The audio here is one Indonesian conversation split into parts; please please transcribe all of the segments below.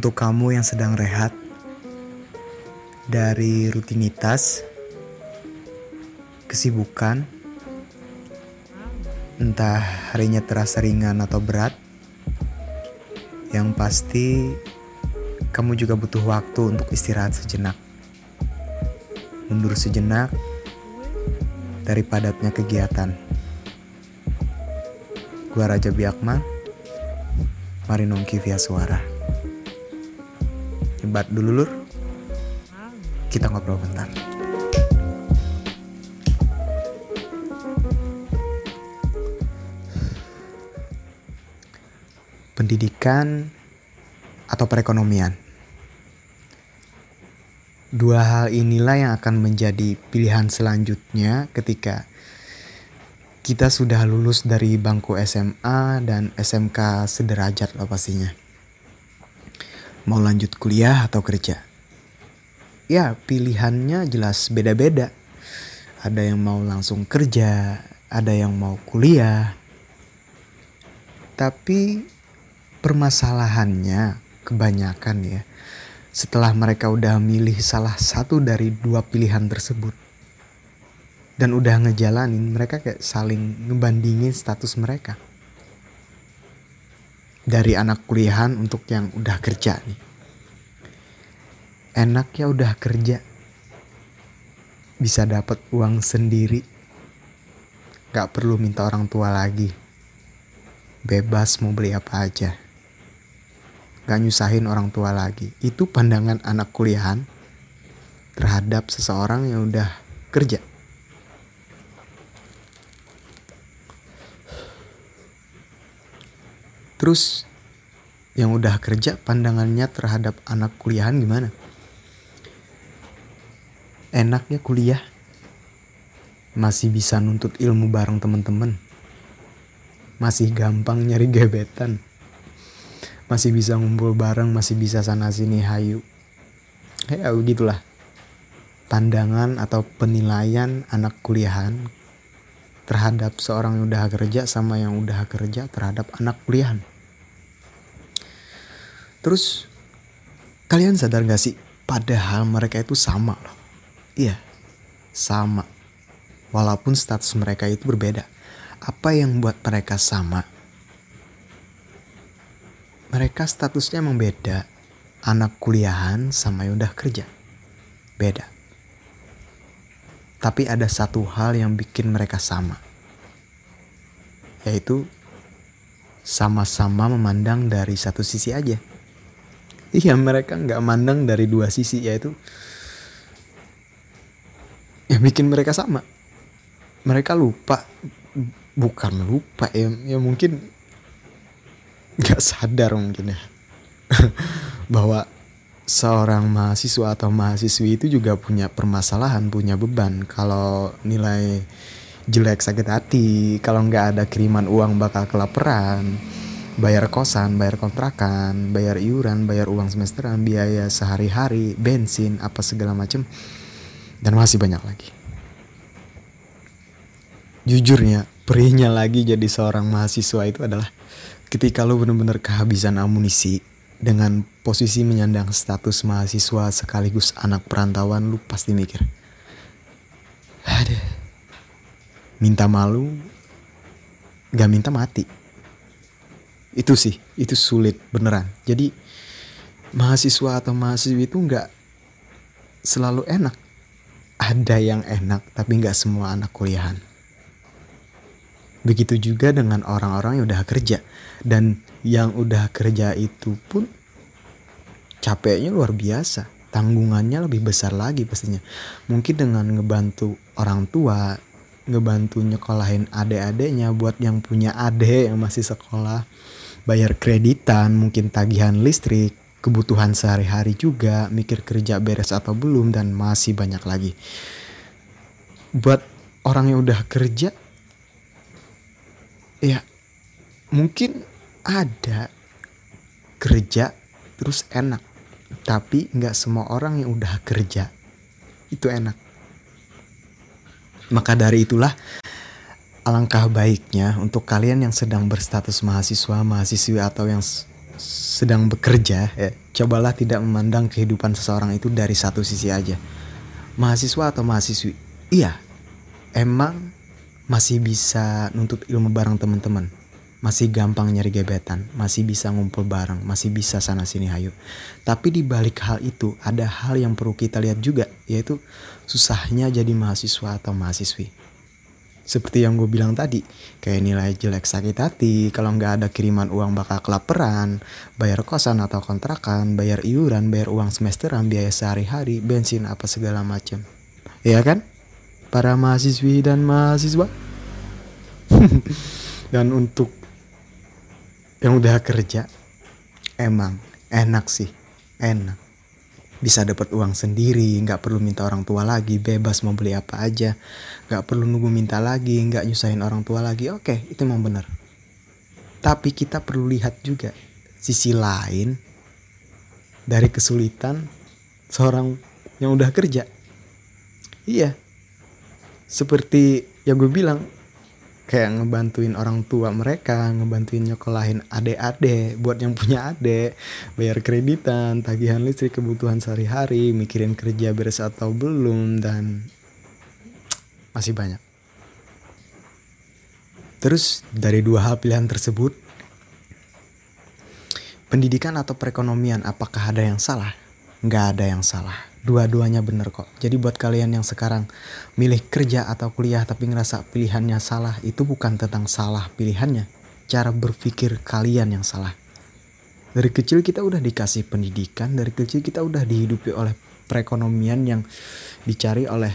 Untuk kamu yang sedang rehat dari rutinitas, kesibukan, entah harinya terasa ringan atau berat, yang pasti kamu juga butuh waktu untuk istirahat sejenak. Mundur sejenak dari padatnya kegiatan. Gua Raja Biakman, mari nongki via suara. Hebat dulu lur, kita ngobrol bentar. Pendidikan atau perekonomian. Dua hal inilah yang akan menjadi pilihan selanjutnya ketika kita sudah lulus dari bangku SMA dan SMK sederajat lah pastinya. Mau lanjut kuliah atau kerja? Ya pilihannya jelas beda-beda. Ada yang mau langsung kerja, ada yang mau kuliah. Tapi permasalahannya kebanyakan ya setelah mereka udah milih salah satu dari dua pilihan tersebut dan udah ngejalanin mereka kayak saling ngebandingin status mereka dari anak kuliahan untuk yang udah kerja nih. Enak ya udah kerja. Bisa dapat uang sendiri. Gak perlu minta orang tua lagi. Bebas mau beli apa aja. Gak nyusahin orang tua lagi. Itu pandangan anak kuliahan terhadap seseorang yang udah kerja. Terus yang udah kerja pandangannya terhadap anak kuliahan gimana? Enaknya kuliah masih bisa nuntut ilmu bareng temen-temen. Masih gampang nyari gebetan masih bisa ngumpul bareng, masih bisa sana sini hayu. Ya begitulah. Pandangan atau penilaian anak kuliahan terhadap seorang yang udah kerja sama yang udah kerja terhadap anak kuliahan. Terus kalian sadar gak sih padahal mereka itu sama loh. Iya, sama. Walaupun status mereka itu berbeda. Apa yang buat mereka sama? mereka statusnya emang beda. Anak kuliahan sama yang udah kerja. Beda. Tapi ada satu hal yang bikin mereka sama. Yaitu sama-sama memandang dari satu sisi aja. Iya mereka nggak mandang dari dua sisi yaitu yang bikin mereka sama. Mereka lupa, bukan lupa ya, ya mungkin nggak sadar mungkin ya bahwa seorang mahasiswa atau mahasiswi itu juga punya permasalahan, punya beban. Kalau nilai jelek sakit hati, kalau nggak ada kiriman uang bakal kelaparan, bayar kosan, bayar kontrakan, bayar iuran, bayar uang semesteran, biaya sehari-hari, bensin, apa segala macam, dan masih banyak lagi. Jujurnya, perihnya lagi jadi seorang mahasiswa itu adalah ketika lo bener-bener kehabisan amunisi dengan posisi menyandang status mahasiswa sekaligus anak perantauan lu pasti mikir ada minta malu gak minta mati itu sih itu sulit beneran. Jadi mahasiswa atau mahasiswi itu nggak selalu enak. Ada yang enak tapi nggak semua anak kuliahan. Begitu juga dengan orang-orang yang udah kerja. Dan yang udah kerja itu pun capeknya luar biasa. Tanggungannya lebih besar lagi pastinya. Mungkin dengan ngebantu orang tua ngebantu nyekolahin adik-adiknya buat yang punya adik yang masih sekolah bayar kreditan mungkin tagihan listrik kebutuhan sehari-hari juga mikir kerja beres atau belum dan masih banyak lagi. Buat orang yang udah kerja ya mungkin ada kerja terus enak tapi nggak semua orang yang udah kerja itu enak. Maka dari itulah alangkah baiknya untuk kalian yang sedang berstatus mahasiswa mahasiswi atau yang sedang bekerja ya cobalah tidak memandang kehidupan seseorang itu dari satu sisi aja mahasiswa atau mahasiswi iya emang masih bisa nuntut ilmu bareng teman-teman masih gampang nyari gebetan, masih bisa ngumpul bareng, masih bisa sana sini hayu. Tapi di balik hal itu ada hal yang perlu kita lihat juga, yaitu susahnya jadi mahasiswa atau mahasiswi. Seperti yang gue bilang tadi, kayak nilai jelek sakit hati, kalau nggak ada kiriman uang bakal kelaparan, bayar kosan atau kontrakan, bayar iuran, bayar uang semesteran, biaya sehari-hari, bensin apa segala macam. Iya kan? Para mahasiswi dan mahasiswa. dan untuk yang udah kerja emang enak sih enak bisa dapat uang sendiri nggak perlu minta orang tua lagi bebas mau beli apa aja. Nggak perlu nunggu minta lagi nggak nyusahin orang tua lagi. Oke itu emang bener tapi kita perlu lihat juga sisi lain dari kesulitan seorang yang udah kerja. Iya seperti yang gue bilang kayak ngebantuin orang tua mereka, ngebantuin nyokolahin adik-adik buat yang punya adik, bayar kreditan, tagihan listrik, kebutuhan sehari-hari, mikirin kerja beres atau belum dan masih banyak. Terus dari dua hal pilihan tersebut, pendidikan atau perekonomian apakah ada yang salah? Nggak ada yang salah dua-duanya bener kok. Jadi buat kalian yang sekarang milih kerja atau kuliah tapi ngerasa pilihannya salah, itu bukan tentang salah pilihannya. Cara berpikir kalian yang salah. Dari kecil kita udah dikasih pendidikan, dari kecil kita udah dihidupi oleh perekonomian yang dicari oleh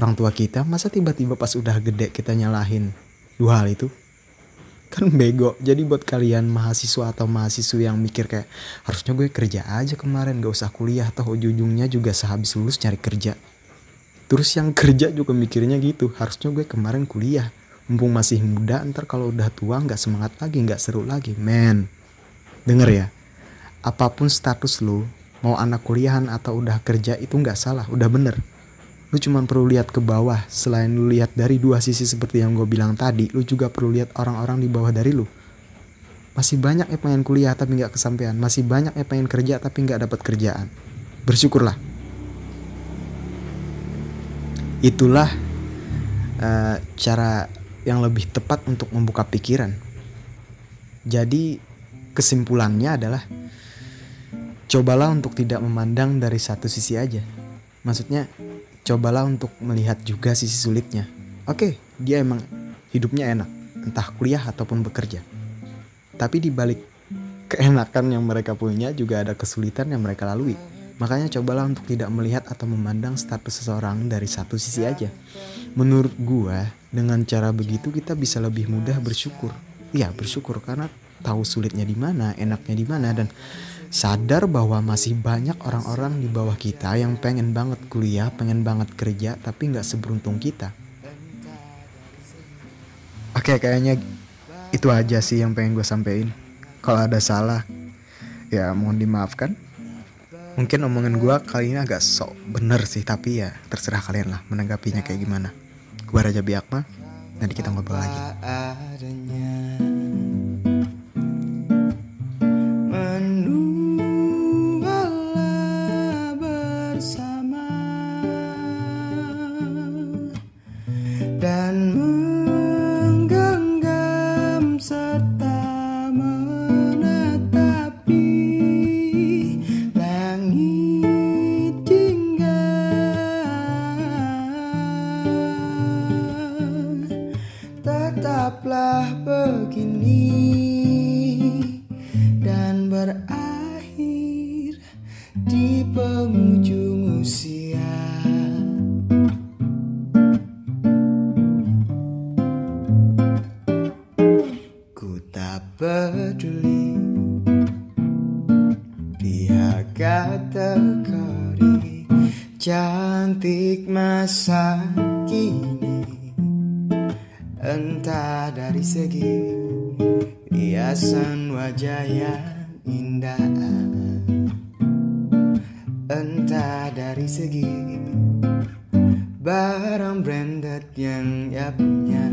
orang tua kita. Masa tiba-tiba pas udah gede kita nyalahin dua hal itu? Kan bego. Jadi buat kalian mahasiswa atau mahasiswa yang mikir kayak harusnya gue kerja aja kemarin gak usah kuliah. Atau ujung-ujungnya juga sehabis lulus cari kerja. Terus yang kerja juga mikirnya gitu harusnya gue kemarin kuliah. Mumpung masih muda ntar kalau udah tua nggak semangat lagi nggak seru lagi. Men denger ya. Apa pun status lu mau anak kuliahan atau udah kerja itu nggak salah udah bener lu cuma perlu lihat ke bawah selain lu lihat dari dua sisi seperti yang gue bilang tadi lu juga perlu lihat orang-orang di bawah dari lu. Masih banyak yang pengen kuliah tapi nggak kesampaian. Masih banyak yang pengen kerja tapi nggak dapat kerjaan. Bersyukurlah. Itulah uh, cara yang lebih tepat untuk membuka pikiran. Jadi kesimpulannya adalah cobalah untuk tidak memandang dari satu sisi aja. Maksudnya cobalah untuk melihat juga sisi sulitnya. Oke, dia emang hidupnya enak, entah kuliah ataupun bekerja. Tapi di balik keenakan yang mereka punya juga ada kesulitan yang mereka lalui. Makanya cobalah untuk tidak melihat atau memandang status seseorang dari satu sisi aja. Menurut gua, dengan cara begitu kita bisa lebih mudah bersyukur. Iya, bersyukur karena tahu sulitnya di mana, enaknya di mana dan sadar bahwa masih banyak orang-orang di bawah kita yang pengen banget kuliah, pengen banget kerja, tapi nggak seberuntung kita. Oke, kayaknya itu aja sih yang pengen gue sampein. Kalau ada salah, ya mohon dimaafkan. Mungkin omongan gue kali ini agak sok bener sih, tapi ya terserah kalian lah menanggapinya kayak gimana. Gue Raja Biakma, nanti kita ngobrol lagi. Masa kini. Entah dari segi hiasan wajah yang indah. Entah dari segi barang branded yang ia punya